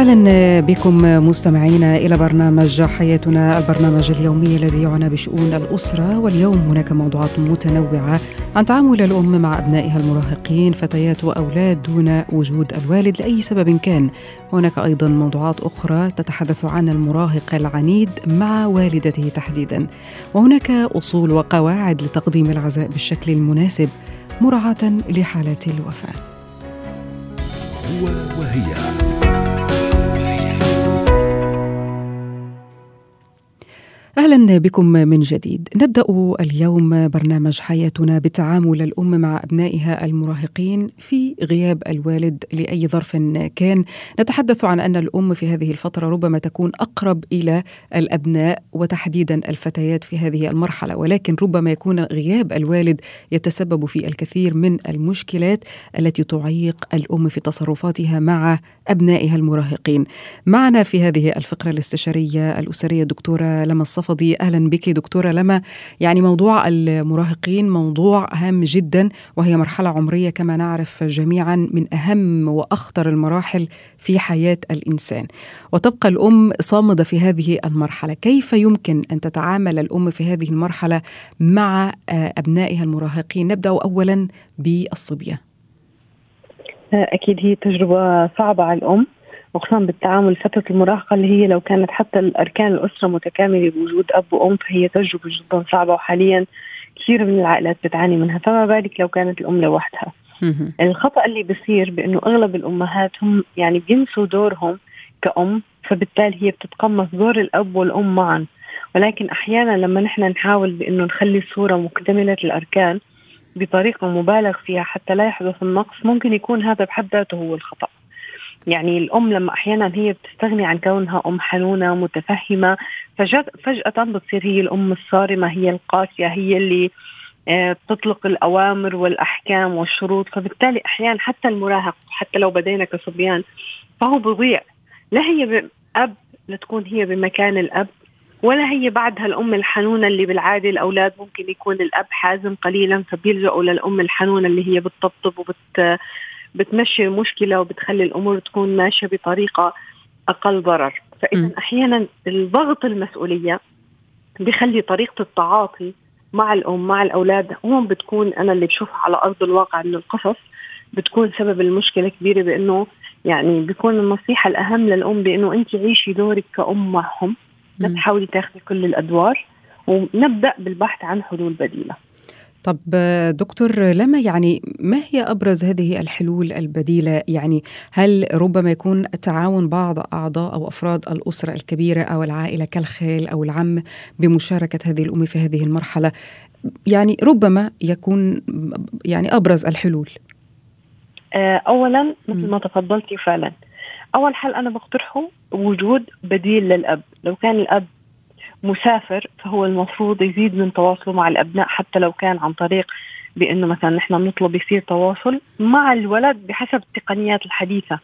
أهلا بكم مستمعينا إلى برنامج حياتنا البرنامج اليومي الذي يعنى بشؤون الأسرة. واليوم هناك موضوعات متنوعة عن تعامل الأم مع أبنائها المراهقين فتيات وأولاد دون وجود الوالد لأي سبب كان. هناك أيضا موضوعات أخرى تتحدث عن المراهق العنيد مع والدته تحديدا. وهناك أصول وقواعد لتقديم العزاء بالشكل المناسب مراعاة لحالات الوفاة. هو وهي. أهلا بكم من جديد. نبدأ اليوم برنامج حياتنا بتعامل الأم مع أبنائها المراهقين في غياب الوالد لأي ظرف كان. نتحدث عن أن الأم في هذه الفترة ربما تكون أقرب إلى الأبناء وتحديدا الفتيات في هذه المرحلة ولكن ربما يكون غياب الوالد يتسبب في الكثير من المشكلات التي تعيق الأم في تصرفاتها مع أبنائها المراهقين. معنا في هذه الفقرة الاستشارية الأسرية الدكتورة لما الصفدي أهلا بك دكتورة لما. يعني موضوع المراهقين موضوع هام جدا وهي مرحلة عمرية كما نعرف جميعا من أهم وأخطر المراحل في حياة الإنسان. وتبقى الأم صامدة في هذه المرحلة. كيف يمكن أن تتعامل الأم في هذه المرحلة مع أبنائها المراهقين؟ نبدأ اولا بالصبية. أكيد هي تجربة صعبة على الأم. وخصوصا بالتعامل فترة المراهقة اللي هي لو كانت حتى الأركان الأسرة متكاملة بوجود أب وأم فهي تجربة جدا صعبة وحاليا كثير من العائلات بتعاني منها. فما بالك لو كانت الأم لوحدها. الخطأ اللي بصير بأنه أغلب الأمهات هم يعني بينسوا دورهم كأم فبالتالي هي بتتقمص دور الأب والأم معا. ولكن أحيانا لما نحن نحاول بأنه نخلي الصورة مكتملة الأركان بطريقة مبالغ فيها حتى لا يحدث النقص ممكن يكون هذا بحد ذاته هو الخطأ. يعني الأم لما أحيانا هي بتستغني عن كونها أم حنونة متفهمة فجأة بتصير هي الأم الصارمة هي القاسية هي اللي بتطلق الأوامر والأحكام والشروط. فبالتالي أحيانا حتى المراهق حتى لو بدينا كصبيان فهو بضيع لا هي أب لتكون هي بمكان الأب ولا هي بعدها الأم الحنونة اللي بالعادة الأولاد ممكن يكون الأب حازم قليلا فبيلجأوا للأم الحنونة اللي هي بتطبطب وبت بتمشي المشكلة وبتخلي الأمور تكون ماشية بطريقة أقل ضرر. فإذا أحيانا الضغط المسؤولية بخلي طريقة التعاطي مع الأم مع الأولاد هون بتكون أنا اللي بشوفها على أرض الواقع من القصص بتكون سبب المشكلة كبيرة بإنه يعني بيكون النصيحة الأهم للأم بإنه انت عيشي دورك كأم معهم. لا تحاولي تاخذي كل الأدوار. ونبدأ بالبحث عن حلول بديلة. طب دكتور لما يعني ما هي أبرز هذه الحلول البديلة؟ يعني هل ربما يكون تعاون بعض أعضاء أو أفراد الأسرة الكبيرة أو العائلة كالخال أو العم بمشاركة هذه الام في هذه المرحلة؟ يعني ربما يكون يعني أبرز الحلول. اولا مثل ما تفضلتي فعلا. أول حل أنا بقترحه وجود بديل للأب. لو كان الأب مسافر فهو المفروض يزيد من تواصله مع الأبناء حتى لو كان عن طريق بأنه مثلا نحن نطلب يصير تواصل مع الولد بحسب التقنيات الحديثة.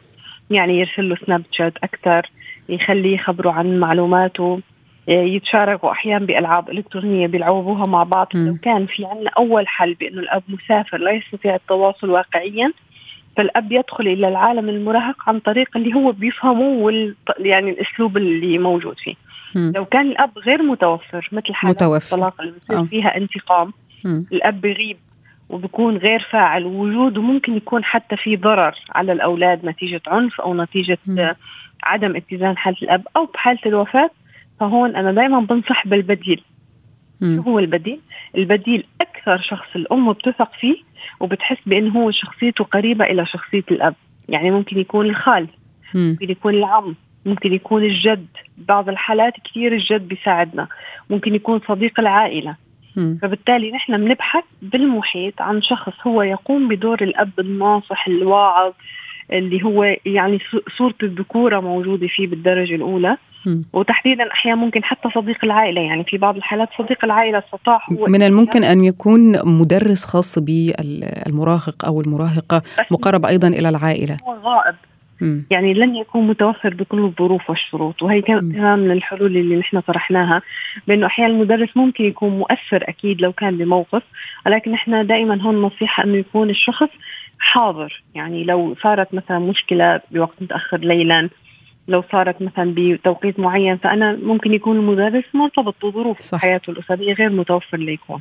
يعني يرسل له سناب شات أكثر يخليه يخبره عن معلوماته يتشاركوا أحيانا بألعاب إلكترونية بيلعبوها مع بعض. م. لو كان في عندنا أول حل بأنه الأب مسافر لا يستطيع التواصل واقعيا فالأب يدخل إلى العالم المراهق عن طريق اللي هو بيفهمه وال يعني الأسلوب اللي موجود فيه. م. لو كان الأب غير متوفر مثل حالات الطلاق اللي بصير فيها انتقام م. الأب بيغيب وبيكون غير فاعل ووجوده ممكن يكون حتى في ضرر على الأولاد نتيجة عنف أو نتيجة م. عدم اتزان حالة الأب أو بحالة الوفاة فهون أنا دائما بنصح بالبديل شو هو البديل؟ البديل أكثر شخص الأم بتثق فيه وبتحس بأنه هو شخصيته قريبة إلى شخصية الأب، يعني ممكن يكون الخال، ممكن يكون العم، ممكن يكون الجد، بعض الحالات كثير الجد بيساعدنا، ممكن يكون صديق العائلة. م. فبالتالي نحن بنبحث بالمحيط عن شخص هو يقوم بدور الأب الناصح الواعظ اللي هو يعني صورة الذكورة موجودة فيه بالدرجة الأولى. وتحديدا أحيانا ممكن حتى صديق العائلة. يعني في بعض الحالات صديق العائلة استطاع هو من الممكن أن يكون مدرس خاص بالمراهق أو المراهقة مقرب أيضا إلى العائلة. هو غائب. يعني لن يكون متوفر بكل الظروف والشروط. وهي كمان من الحلول اللي نحن طرحناها بأنه أحيانا المدرس ممكن يكون مؤثر أكيد لو كان بموقف ولكن نحن دائما هون نصيحة أنه يكون الشخص حاضر. يعني لو صارت مثلا مشكلة بوقت متأخر ليلا لو صارت مثلا بتوقيت معين فأنا ممكن يكون المدرس مرتبط بظروف صح. حياته الأسرية غير متوفر ليكون.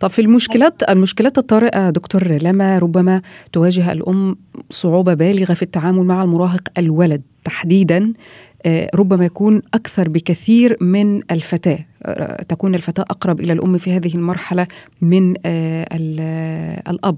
طب في المشكلات المشكلات الطارئة دكتور لما ربما تواجه الأم صعوبة بالغة في التعامل مع المراهق الولد تحديدا آه، ربما يكون أكثر بكثير من الفتاة آه، تكون الفتاة أقرب إلى الأم في هذه المرحلة من آه، الأب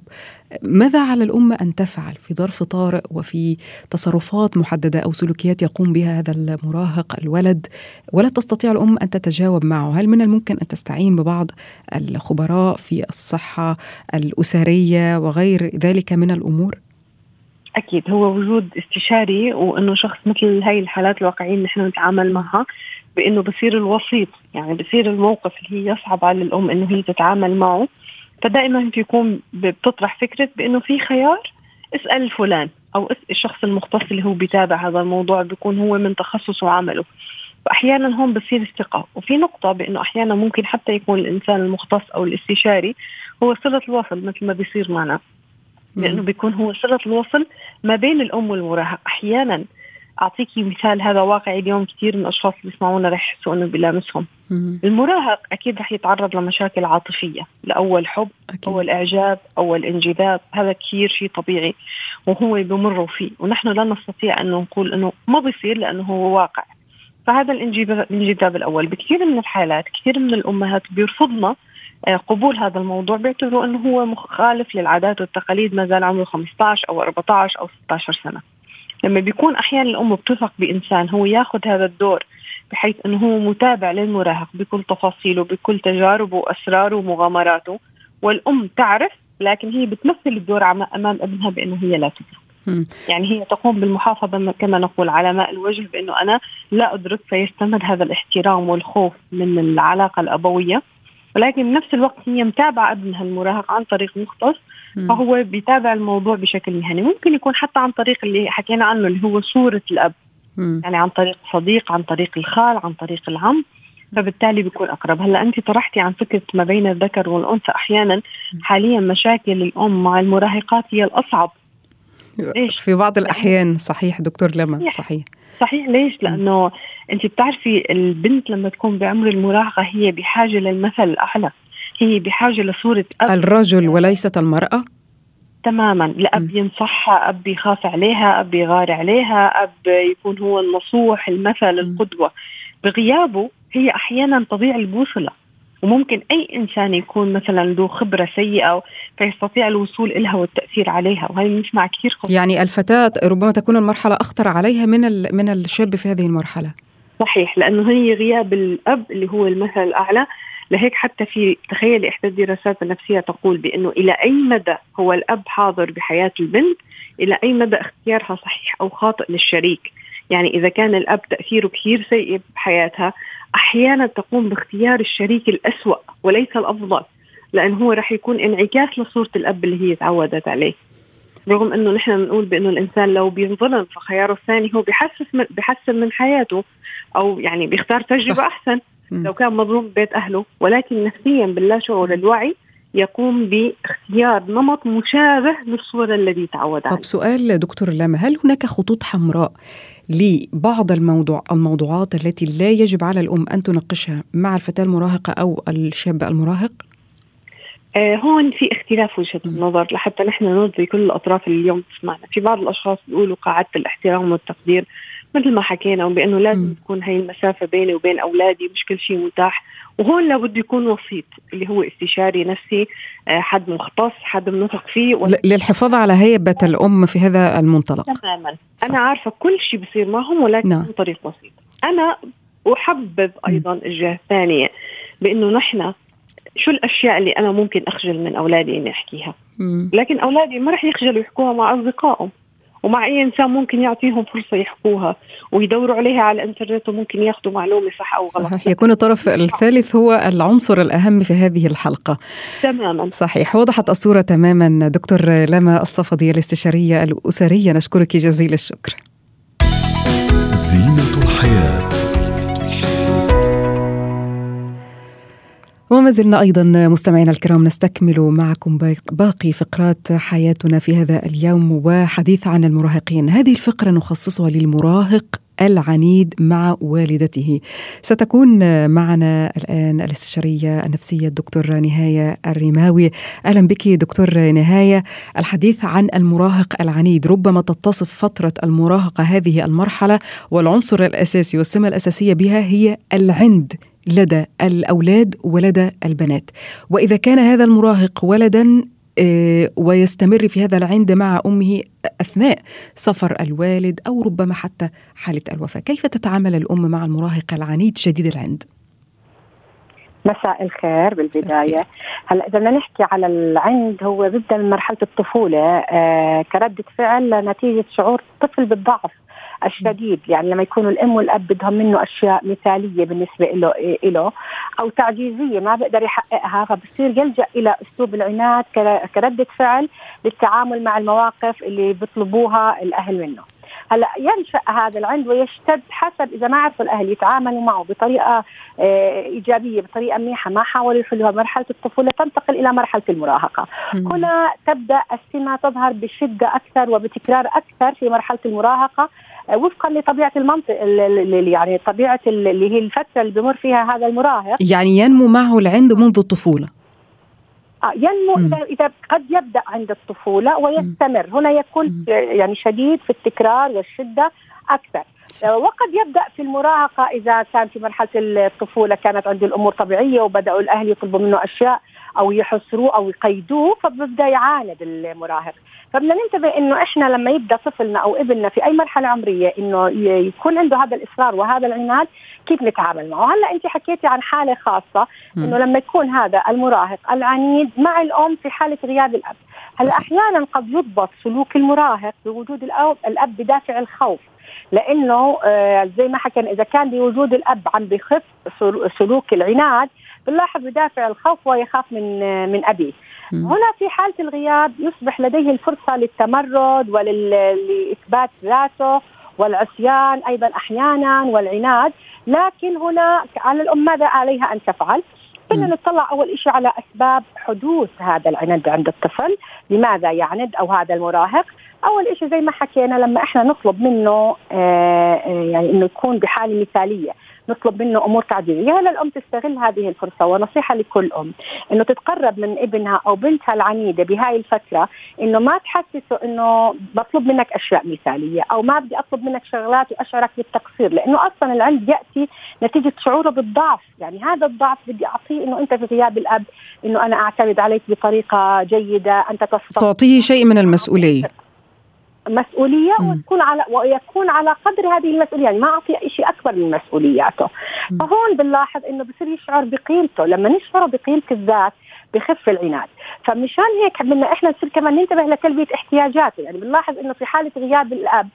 ماذا على الام أن تفعل في ظرف طارئ وفي تصرفات محددة أو سلوكيات يقوم بها هذا المراهق الولد؟ ولا تستطيع الام أن تتجاوب معه. هل من الممكن أن تستعين ببعض الخبراء في الصحة الأسرية وغير ذلك من الأمور؟ أكيد هو وجود استشاري وإنه شخص مثل هاي الحالات الواقعية اللي نحن نتعامل معها بإنه بصير الوسيط يعني بصير الموقف اللي هي يصعب على الأم إنه هي تتعامل معه. فدائما بيكون بتطرح فكرة بإنه في خيار اسأل فلان أو اسال الشخص المختص اللي هو بيتابع هذا الموضوع بيكون هو من تخصصه وعمله. فاحيانا هون بصير الثقه وفي نقطة بإنه أحيانا ممكن حتى يكون الإنسان المختص أو الاستشاري هو صلة الوصل مثل ما بيصير معنا. لأنه بيكون هو صلة الوصل ما بين الأم والمراهق أحيانا اعطيكي مثال هذا واقعي اليوم كثير من الأشخاص اللي بيسمعونا رح يحسوا إنه بيلامسهم المراهق أكيد رح يتعرض لمشاكل عاطفية. لاول حب أكيد. أول إعجاب أول انجذاب هذا كثير شيء طبيعي وهو بمروا فيه. ونحن لا نستطيع انه نقول إنه ما بيصير لأنه هو واقع. فهذا الانجذاب الأول. بكثير من الحالات كثير من الأمهات بيرفضنا آه، قبول هذا الموضوع بيعتبروا إنه هو مخالف للعادات والتقاليد ما زال عمره 15 أو 14 أو 16 سنة. لما بيكون أحيانا الأم بتثق بإنسان هو ياخذ هذا الدور بحيث إنه هو متابع للمراهق بكل تفاصيله بكل تجاربه وأسراره ومغامراته والأم تعرف لكن هي بتمثل الدور أمام ابنها بأنه هي لا تدرك. يعني هي تقوم بالمحافظة كما نقول على ماء الوجه بأنه أنا لا أدرك فيستمر هذا الاحترام والخوف من العلاقة الأبوية ولكن بنفس الوقت هي متابعة ابنها المراهق عن طريق مختص فهو بيتابع الموضوع بشكل مهني. ممكن يكون حتى عن طريق اللي حكينا عنه اللي هو صورة الأب. يعني عن طريق صديق عن طريق الخال عن طريق العم. فبالتالي بيكون أقرب. هلا أنت طرحتي عن فكرة ما بين الذكر والأنثى. أحيانا حاليا مشاكل الأم مع المراهقات هي الأصعب. ليش؟ في بعض الأحيان صحيح دكتور لما صحيح. صحيح ليش؟ لأنه أنت بتعرفي البنت لما تكون بعمر المراهقة هي بحاجة للمثل الأعلى. هي بحاجة لصورة أب. الرجل وليست المرأة؟ تماما. لأب ينصحها أب يخاف عليها أب يغار عليها أب يكون هو النصوح المثل القدوة. بغيابه هي أحيانا تضيع البوصلة. وممكن أي إنسان يكون مثلا ذو خبرة سيئة فيستطيع الوصول إلها والتأثير عليها وهي بنسمع كثير خصوصا. يعني الفتاة ربما تكون المرحلة أخطر عليها من من الشاب في هذه المرحلة. صحيح لأنه هي غياب الأب اللي هو المثل الأعلى. لهيك حتى في تخيل إحدى الدراسات النفسية تقول بأنه إلى أي مدى هو الأب حاضر بحياة البنت؟ إلى أي مدى اختيارها صحيح أو خاطئ للشريك؟ يعني إذا كان الأب تأثيره كثير سيء بحياتها أحيانا تقوم باختيار الشريك الأسوأ وليس الأفضل لأن هو رح يكون انعكاس لصورة الأب اللي هي تعودت عليه. رغم إنه نحن بنقول بإنه الإنسان لو بينظلم فخياره الثاني هو بحسس من بحسن من حياته أو يعني بيختار تجربة صح. أحسن. لو كان مظلوم ببيت أهله ولكن نفسيا باللا شعور الوعي يقوم باختيار نمط مشابه للصورة الذي تعود عليه. طب سؤال دكتور لما هل هناك خطوط حمراء لبعض الموضوع الموضوعات التي لا يجب على الأم أن تناقشها مع الفتاة المراهقة أو الشاب المراهق؟ آه هون في اختلاف وجهة النظر. لحتى نحن نرضي كل الأطراف اللي اليوم تسمعنا. في بعض الأشخاص بيقولوا قاعدة الاحترام والتقدير. مثل ما حكينا بأنه لازم م. تكون هي المسافة بيني وبين أولادي مش كل شيء متاح وهون لابد يكون وسيط اللي هو استشاري نفسي آه، حد مختص حد بنثق فيه للحفاظ على هيبة الأم في هذا المنطلق تماما صح. أنا عارفة كل شيء بصير معهم ولكن نعم. من طريق بسيط أنا أحبذ أيضا م. الجهة الثانية بأنه نحن شو الأشياء اللي أنا ممكن أخجل من أولادي إني أحكيها م. لكن أولادي ما رح يخجلوا يحكوها مع أصدقائهم ومع أي إنسان ممكن يعطيهم فرصة يحكوها ويدوروا عليها على الإنترنت وممكن ياخذوا معلومة صح أو غلط. صحيح. يكون الطرف الثالث هو العنصر الأهم في هذه الحلقة. تماما. صحيح. وضحت الصورة تماما دكتور لما الصفدي الاستشارية الأسرية. نشكرك جزيل الشكر. زينة الحياة. وما زلنا أيضا مستمعينا الكرام نستكمل معكم باقي فقرات حياتنا في هذا اليوم وحديث عن المراهقين. هذه الفقرة نخصصها للمراهق العنيد مع والدته. ستكون معنا الآن الاستشارية النفسية الدكتور نهاية الرماوي. أهلا بك دكتور نهاية. الحديث عن المراهق العنيد. ربما تتصف فترة المراهقة هذه المرحلة والعنصر الأساسي والسمة الأساسية بها هي العند. لدى الأولاد ولدى البنات. وإذا كان هذا المراهق ولدا آه، ويستمر في هذا العند مع أمه أثناء سفر الوالد أو ربما حتى حالة الوفاة، كيف تتعامل الأم مع المراهق العنيد شديد العند؟ مساء الخير بالبداية. هلا إذا بدنا نحكي على العند هو بيبدأ من مرحلة الطفولة. آه كردة فعل نتيجة شعور الطفل بالضعف. الشديد يعني لما يكونوا الأم والأب بدهم منه أشياء مثالية بالنسبة له له أو تعجيزية ما بيقدر يحققها فبصير يلجأ إلى أسلوب العناد كردة فعل للتعامل مع المواقف اللي بيطلبوها الأهل منه. هلأ ينشأ هذا العند ويشتد حسب إذا ما عرفوا الأهل يتعاملوا معه بطريقة آه، إيجابية بطريقة منيحة ما حاولوا يحلوها مرحله الطفولة تنتقل إلى مرحلة المراهقة مم. هنا تبدأ السمة تظهر بشدة أكثر وبتكرار أكثر في مرحلة المراهقة وفقا لطبيعة المنطق يعني طبيعة اللي هي الفترة اللي بمر فيها هذا المراهق. يعني ينمو معه العند منذ الطفولة. آه، ينمو اذا إذا قد يبدأ عند الطفولة ويستمر. هنا يكون يعني شديد في التكرار والشدة أكثر. وقد يبدأ في المراهقة إذا كان في مرحلة الطفولة كانت عنده الأمور طبيعية وبدأوا الأهل يطلبوا منه أشياء أو يحصروه أو يقيدوه فبدأ يعاند المراهق. فبدنا ننتبه إنه إحنا لما يبدأ طفلنا أو ابننا في أي مرحلة عمرية إنه يكون عنده هذا الإصرار وهذا العناد كيف نتعامل معه؟ هلا أنت حكيتي عن حالة خاصة إنه لما يكون هذا المراهق العنيد مع الأم في حالة غياب الأب. هلأ أحيانا قد يضبط سلوك المراهق بوجود الأب الأب بدافع الخوف. لأنه آه زي ما حكينا إذا كان بوجود الأب عم بخف سلوك العناد بنلاحظ بدافع الخوف ويخاف من آه من ابيه هنا في حالة الغياب يصبح لديه الفرصة للتمرد ولإثبات ذاته والعصيان أيضا أحيانا والعناد. لكن هنا على الأم ماذا عليها أن تفعل؟ بدنا نطلع أول شيء على أسباب حدوث هذا العناد عند الطفل، لماذا يعند أو هذا المراهق؟ أول شيء زي ما حكينا لما إحنا نطلب منه آه يعني إنه يكون بحالة مثالية، نطلب منه أمور تعديلية. هلا الأم تستغل هذه الفرصة ونصيحة لكل أم إنه تتقرب من ابنها أو بنتها العنيدة بهاي الفترة إنه ما تحسسه إنه بطلب منك أشياء مثالية أو ما بدي أطلب منك شغلات وأشعرك بالتقصير لأنه أصلا العند يأتي نتيجة شعوره بالضعف. يعني هذا الضعف بدي أعطيه إنه أنت في غياب الأب إنه أنا أعتمد عليك بطريقة جيدة أنت تستطيع تعطيه شيء من المسؤولية. مسؤولية وتكون على ويكون على قدر هذه المسؤولية. يعني ما أعطي شيء أكبر من مسؤولياته. م. فهون بنلاحظ إنه بصير يشعر بقيمته. لما نشعر بقيمة الذات بخف العناد. فمشان هيك بدنا إحنا نصير كمان ننتبه لتلبية احتياجاته. يعني بنلاحظ إنه في حالة غياب الأب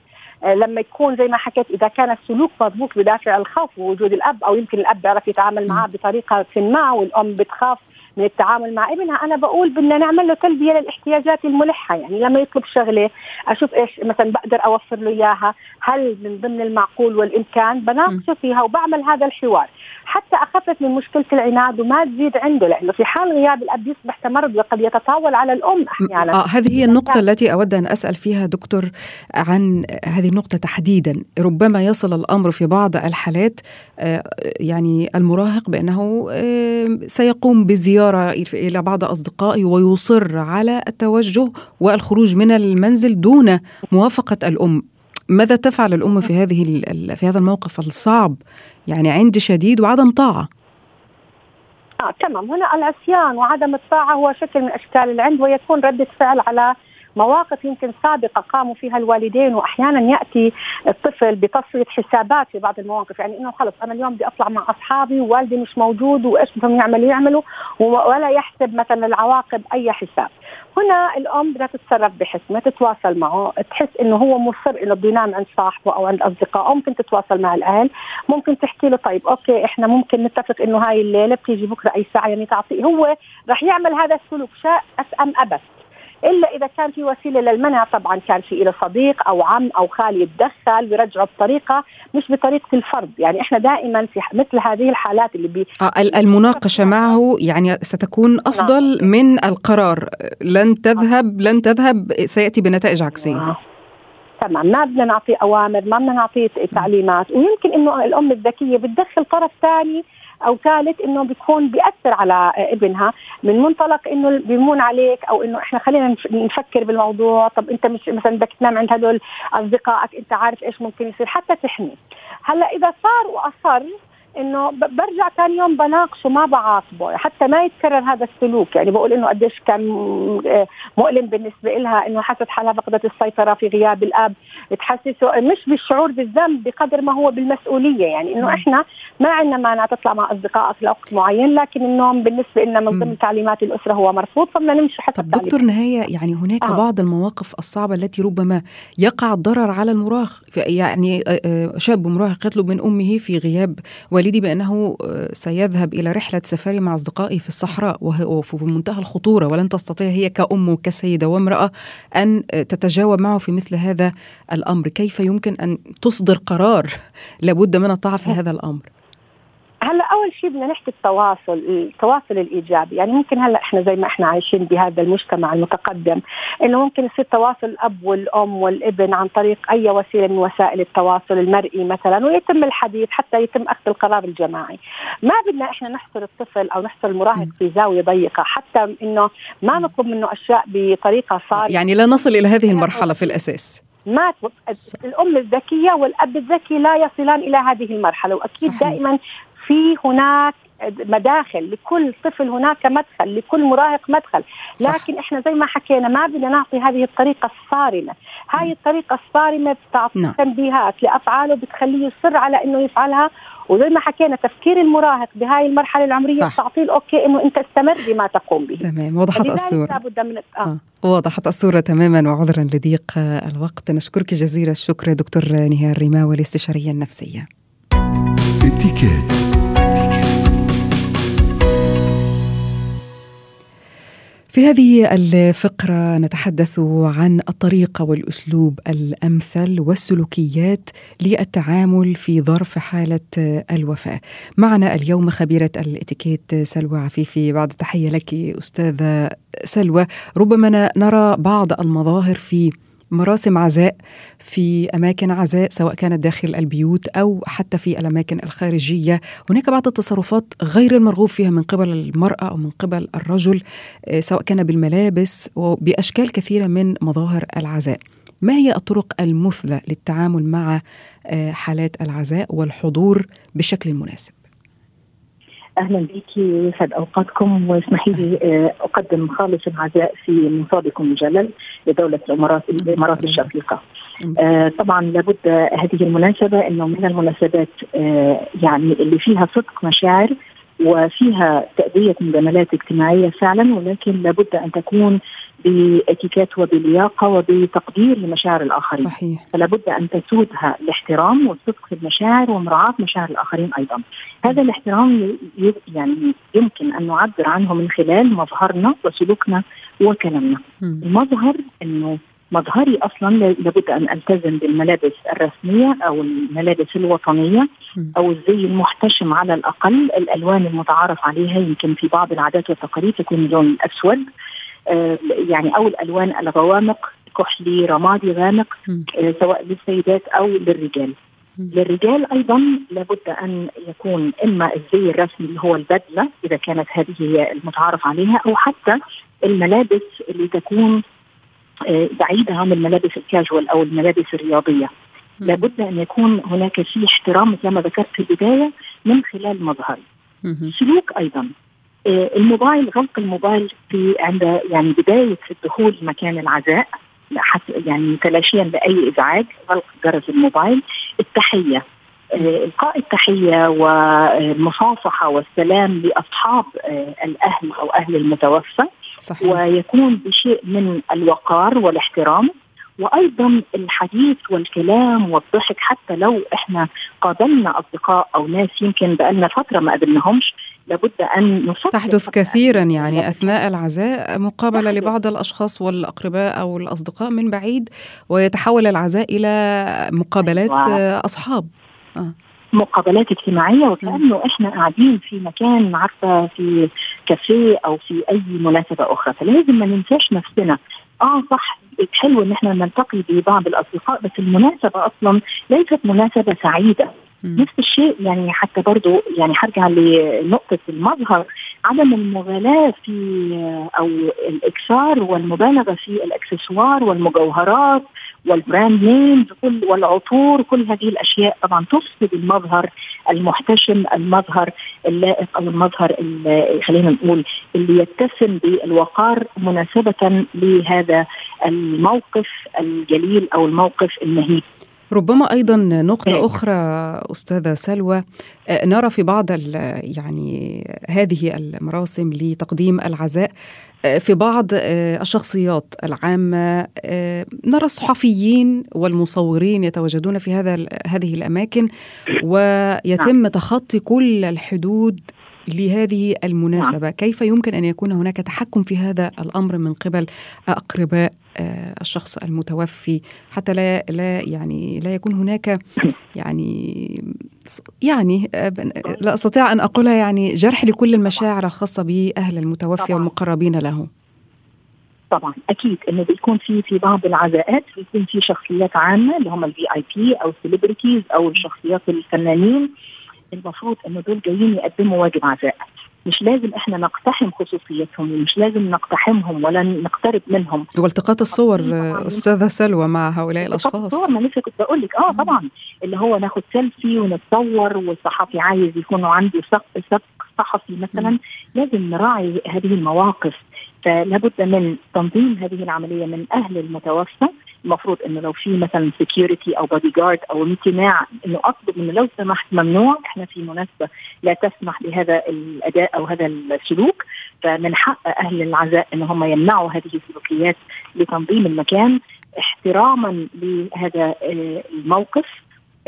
لما يكون زي ما حكيت إذا كان السلوك مضبوط بدافع الخوف ووجود الأب أو يمكن الأب بيعرف يتعامل معه بطريقة ما والأم بتخاف من التعامل مع ابنها أنا بقول بدنا نعمل له تلبية للاحتياجات الملحة. يعني لما يطلب شغلة أشوف إيش مثلا بقدر أوفر له إياها هل من ضمن المعقول والإمكان؟ بناقشه فيها وبعمل هذا الحوار. حتى اخفف من مشكلة العناد وما تزيد عنده لأنه في حال غياب الاب يصبح تمرد وقد يتطاول على الأم أحيانا. آه هذه هي النقطة التي أود أن أسأل فيها دكتور عن هذه النقطة تحديدا. ربما يصل الأمر في بعض الحالات آه يعني المراهق بأنه آه سيقوم بزيارة إلى بعض اصدقائه ويصر على التوجه والخروج من المنزل دون موافقة الأم. ماذا تفعل الأم في هذه في هذا الموقف الصعب؟ يعني عند شديد وعدم طاعة. آه تمام. هنا العصيان وعدم الطاعة هو شكل من أشكال العند ويكون ردة فعل على مواقف يمكن سابقة قاموا فيها الوالدين وأحيانا يأتي الطفل بتصفيه حسابات في بعض المواقف. يعني إنه خلص أنا اليوم بدي أطلع مع أصحابي ووالدي مش موجود وإيش بدهم يعملوا؟ يعملوا ولا يحسب مثلا العواقب أي حساب. هنا الأم بدها تتصرف بحكمه تتواصل معه تحس إنه هو مصر إنه بده ينام عند صاحبه أو عند أصدقائه. ممكن تتواصل مع الأهل ممكن تحكي له طيب أوكي إحنا ممكن نتفق إنه هاي الليلة بتيجي بكرة أي ساعة يعني تعطيه هو رح يعمل هذا السلوك شاء أم ابت إلا إذا كان في وسيلة للمنع طبعا كان في له صديق أو عم أو خال يتدخل ويرجعه بطريقة مش بطريقة الفرض. يعني إحنا دائما في مثل هذه الحالات اللي بي آه المناقشة معه يعني ستكون نعم. أفضل من القرار. لن تذهب لن تذهب سيأتي بنتائج عكسية. تمام. ما بدنا نعطيه أوامر ما بدنا نعطيه تعليمات ويمكن إنه الأم الذكية بتدخل طرف ثاني أو ثالث إنه بيكون بيأثر على ابنها من منطلق إنه بيمون عليك أو إنه إحنا خلينا نفكر بالموضوع. طب أنت مش مثلا بدك تنام عند هدول أصدقائك أنت عارف إيش ممكن يصير حتى تحمي. هلأ إذا صار وأصر إنه برجع ثاني يوم بناقشه ما بعاقبه حتى ما يتكرر هذا السلوك. يعني بقول إنه قديش كان آه، مؤلم بالنسبة لها إنه حست حالها فقدت السيطرة في غياب الأب. تحسسه مش بالشعور بالذنب بقدر ما هو بالمسؤولية. يعني إنه إحنا ما عندنا مانع تطلع مع أصدقائك لوقت معين لكن النوم بالنسبة لنا من ضمن تعليمات الأسرة هو مرفوض فبدنا نمشي حتى طب دكتور نهاية يعني هناك آه. بعض المواقف الصعبة التي ربما يقع الضرر على المراهق يعني آه، آه، شاب مراهق يطلب من أمه في غياب والدي بأنه آه، سيذهب إلى رحلة سفاري مع أصدقائه في الصحراء وهو في منتهى الخطورة ولن تستطيع هي كأم وكسيدة وامرأة أن آه، تتجاوب معه في مثل هذا الأمر. كيف يمكن أن تصدر قرار لابد من الطاعة في هذا الأمر؟ هلا أول شيء بدنا نحكي التواصل التواصل الإيجابي. يعني ممكن هلا إحنا زي ما إحنا عايشين بهذا المجتمع المتقدم إنه ممكن يصير تواصل الأب والأم والابن عن طريق أي وسيلة من وسائل التواصل المرئي مثلا ويتم الحديث حتى يتم أخذ القرار الجماعي. ما بدنا إحنا نحصر الطفل أو نحصر المراهق في زاوية ضيقة حتى إنه ما نطلب منه أشياء بطريقة صارمة. يعني لا نصل إلى هذه المرحلة في الأساس. ما الأم الذكية والأب الذكي لا يصلان إلى هذه المرحلة وأكيد صحيح. دائما في هناك مداخل لكل طفل هناك مدخل لكل مراهق مدخل. لكن صح. إحنا زي ما حكينا ما بدنا نعطي هذه الطريقة الصارمة. هاي الطريقة الصارمة بتعطي نعم. تنبيهات لأفعاله بتخليه يصر على إنه يفعلها. وزي ما حكينا تفكير المراهق بهاي المرحلة العمرية تعطيه الأوكي إنه أنت استمر بما تقوم به. تمام وضحت الصورة. لابد من آه. آه. وضحت الصورة تماما وعذرا لضيق الوقت. نشكرك جزيل الشكر دكتور نهار ريماوي الاستشارية النفسية. في هذه الفقرة نتحدث عن الطريقة والأسلوب الأمثل والسلوكيات للتعامل في ظرف حالة الوفاة. معنا اليوم خبيرة الإتيكيت سلوى عفيفي بعد تحية لك أستاذة سلوى ربما نرى بعض المظاهر في مراسم عزاء في أماكن عزاء سواء كانت داخل البيوت أو حتى في الأماكن الخارجية، هناك بعض التصرفات غير المرغوب فيها من قبل المرأة أو من قبل الرجل آه، سواء كان بالملابس وبأشكال كثيرة من مظاهر العزاء. ما هي الطرق المثلى للتعامل مع آه، حالات العزاء والحضور بالشكل المناسب؟ أهلا بك ويسعد أوقاتكم واسمحي لي آه، أقدم خالص العزاء في منصابكم الجلل لدولة الامارات الإمارات الشقيقة. آه طبعا لابد هذه المناسبة إنه من المناسبات آه يعني اللي فيها صدق مشاعر وفيها تأدية مجاملات اجتماعية فعلا ولكن لابد أن تكون باتيكيت وبلياقة وبتقدير لمشاعر الآخرين. صحيح. فلا بد أن تسودها الاحترام والصدق في المشاعر ومراعاة مشاعر الآخرين أيضا. هذا الاحترام يعني يمكن أن نعبر عنه من خلال مظهرنا وسلوكنا وكلامنا. المظهر أنه مظهري أصلا لابد أن ألتزم بالملابس الرسمية أو الملابس الوطنية أو الزي المحتشم على الأقل. الألوان المتعارف عليها يمكن في بعض العادات والتقاليد تكون اللون الاسود آه يعني أو الألوان الغوامق كحلي رمادي غامق آه سواء للسيدات أو للرجال. للرجال أيضا لابد أن يكون إما الزي الرسمي اللي هو البدلة إذا كانت هذه هي المتعارف عليها أو حتى الملابس اللي تكون آه، بعيدة عن الملابس الكاجوال أو الملابس الرياضية. لابد أن يكون هناك في احترام مثل ما ذكرت في البداية من خلال مظهر سلوك أيضا. آه، الموبايل غلق الموبايل في عند يعني بداية الدخول مكان العزاء يعني تلاشيا لأي إزعاج غلق جرس الموبايل. التحية. إلقاء التحية والمصافحة والسلام لأصحاب الأهل أو أهل المتوفى. صحيح. ويكون بشيء من الوقار والاحترام وأيضا الحديث والكلام والضحك حتى لو إحنا قابلنا أصدقاء أو ناس يمكن بقالنا فترة ما قابلناهمش لابد أن نفكر تحدث كثيرا يعني أثناء العزاء مقابلة لبعض الأشخاص والأقرباء أو الأصدقاء من بعيد ويتحول العزاء إلى مقابلات أيوة. أصحاب آه. مقابلات اجتماعية وكأنه إحنا قاعدين في مكان عارفة في كافيه أو في أي مناسبة أخرى. فلازم ما ننساش نفسنا. آه صح حلو إن إحنا نلتقي ببعض الأصدقاء بس المناسبة أصلا ليست مناسبة سعيدة. نفس الشيء يعني حتى برضو يعني هرجع لنقطة المظهر. عدم المغالاة في أو الإكثار والمبالغة في الإكسسوار والمجوهرات وال brand names كل والعطور كل هذه الأشياء طبعا تفسد المظهر المحتشم المظهر اللائق أو المظهر اللي خلينا نقول اللي يتسم بالوقار مناسبة لهذا الموقف الجليل أو الموقف المهيب ربما أيضا نقطة. أخرى أستاذة سلوى نرى في بعض يعني هذه المراسم لتقديم العزاء في بعض آه، الشخصيات العامة نرى الصحفيين والمصورين يتواجدون في هذا هذه الأماكن ويتم نعم. تخطي كل الحدود لهذه المناسبة. نعم. كيف يمكن أن يكون هناك تحكم في هذا الأمر من قبل أقرباء آه، الشخص المتوفي؟ حتى لا لا يعني لا يكون هناك يعني يعني آه، لا أستطيع أن اقولها يعني جرح لكل المشاعر الخاصة بأهل المتوفي والمقربين له. طبعا أكيد إنه بيكون في في بعض العزاءات بيكون في شخصيات عامة اللي هم ال VIP أو ال celebrities أو الشخصيات الفنانين. المفروض إنه دول جايين يقدموا واجب عزاء. مش لازم إحنا نقتحم خصوصيتهم ومش لازم نقتحمهم ولا نقترب منهم. والتقاط الصور أستاذة سلوى مع هؤلاء الأشخاص. الصور ما لسه كنت بقول لك. آه طبعا. اللي هو ناخد سيلفي ونتصور والصحفي عايز يكون عنده سبق صحفي مثلا لازم نراعي هذه المواقف. فلابد من تنظيم هذه العملية من أهل المتوفى المفروض إنه لو في مثلا security أو بودي جارد أو امتناع إنه اطلب إنه لو سمحت ممنوع إحنا في مناسبة لا تسمح بهذا الأداء أو هذا السلوك. فمن حق أهل العزاء إن هم يمنعوا هذه السلوكيات لتنظيم المكان احتراما لهذا الموقف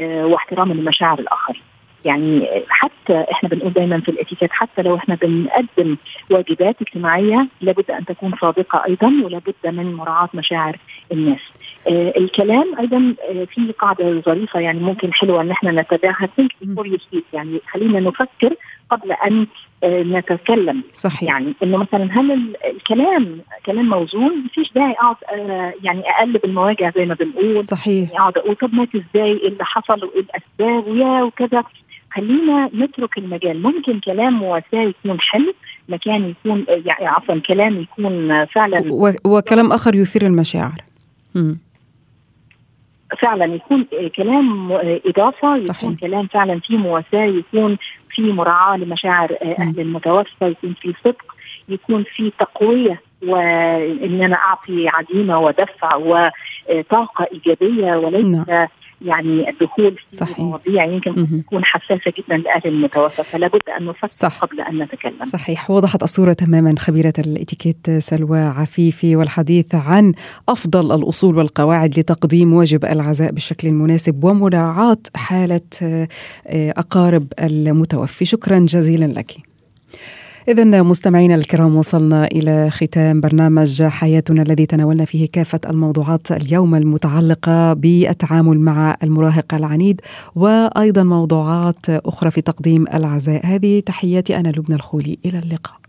آه، واحتراما لمشاعر الآخر يعني حتى إحنا بنقول دايما في الإتيكيت حتى لو إحنا بنقدم واجبات اجتماعية لابد أن تكون صادقة أيضا ولابد من مراعاة مشاعر الناس. آه الكلام أيضا آه في قاعدة ظريفة يعني ممكن حلوة إن إحنا نتبعها يعني خلينا نفكر قبل أن آه نتكلم. صحيح. يعني إنه مثلا هل الكلام كلام موزون؟ مفيش داعي أقعد آه يعني أقلب المواجع زي ما بنقول. صحيح. يعني أقعد أقول طب مات إزاي؟ إيه اللي حصل؟ وإيه الأسباب؟ ويا وكذا. خلينا نترك المجال. ممكن كلام مواساة يكون حلو مكان يكون يعني عفوا كلام يكون فعلا وكلام آخر يثير المشاعر. فعلا يكون كلام إضافة صحيح. يكون كلام فعلا فيه مواساة يكون في مراعاة لمشاعر أهل المتوفى يكون في صدق يكون في تقوية وإن أنا أعطي عزيمة ودفع وطاقة إيجابية وليس نعم. يعني الدخول في صحيح. مواضيع يمكن تكون حساسة جدا لأهل المتوفى فلا بد أن نفكر صح. قبل أن نتكلم. صحيح. وضحت الصورة تماما خبيرة الإتيكيت سلوى عفيفي والحديث عن أفضل الأصول والقواعد لتقديم واجب العزاء بالشكل المناسب ومراعاة حالة آه، أقارب المتوفي. شكرا جزيلا لك. إذا مستمعينا الكرام وصلنا إلى ختام برنامج حياتنا الذي تناولنا فيه كافة الموضوعات اليوم المتعلقة بالتعامل مع المراهق العنيد وأيضا موضوعات أخرى في تقديم العزاء هذه تحياتي أنا لبنى الخولي. إلى اللقاء.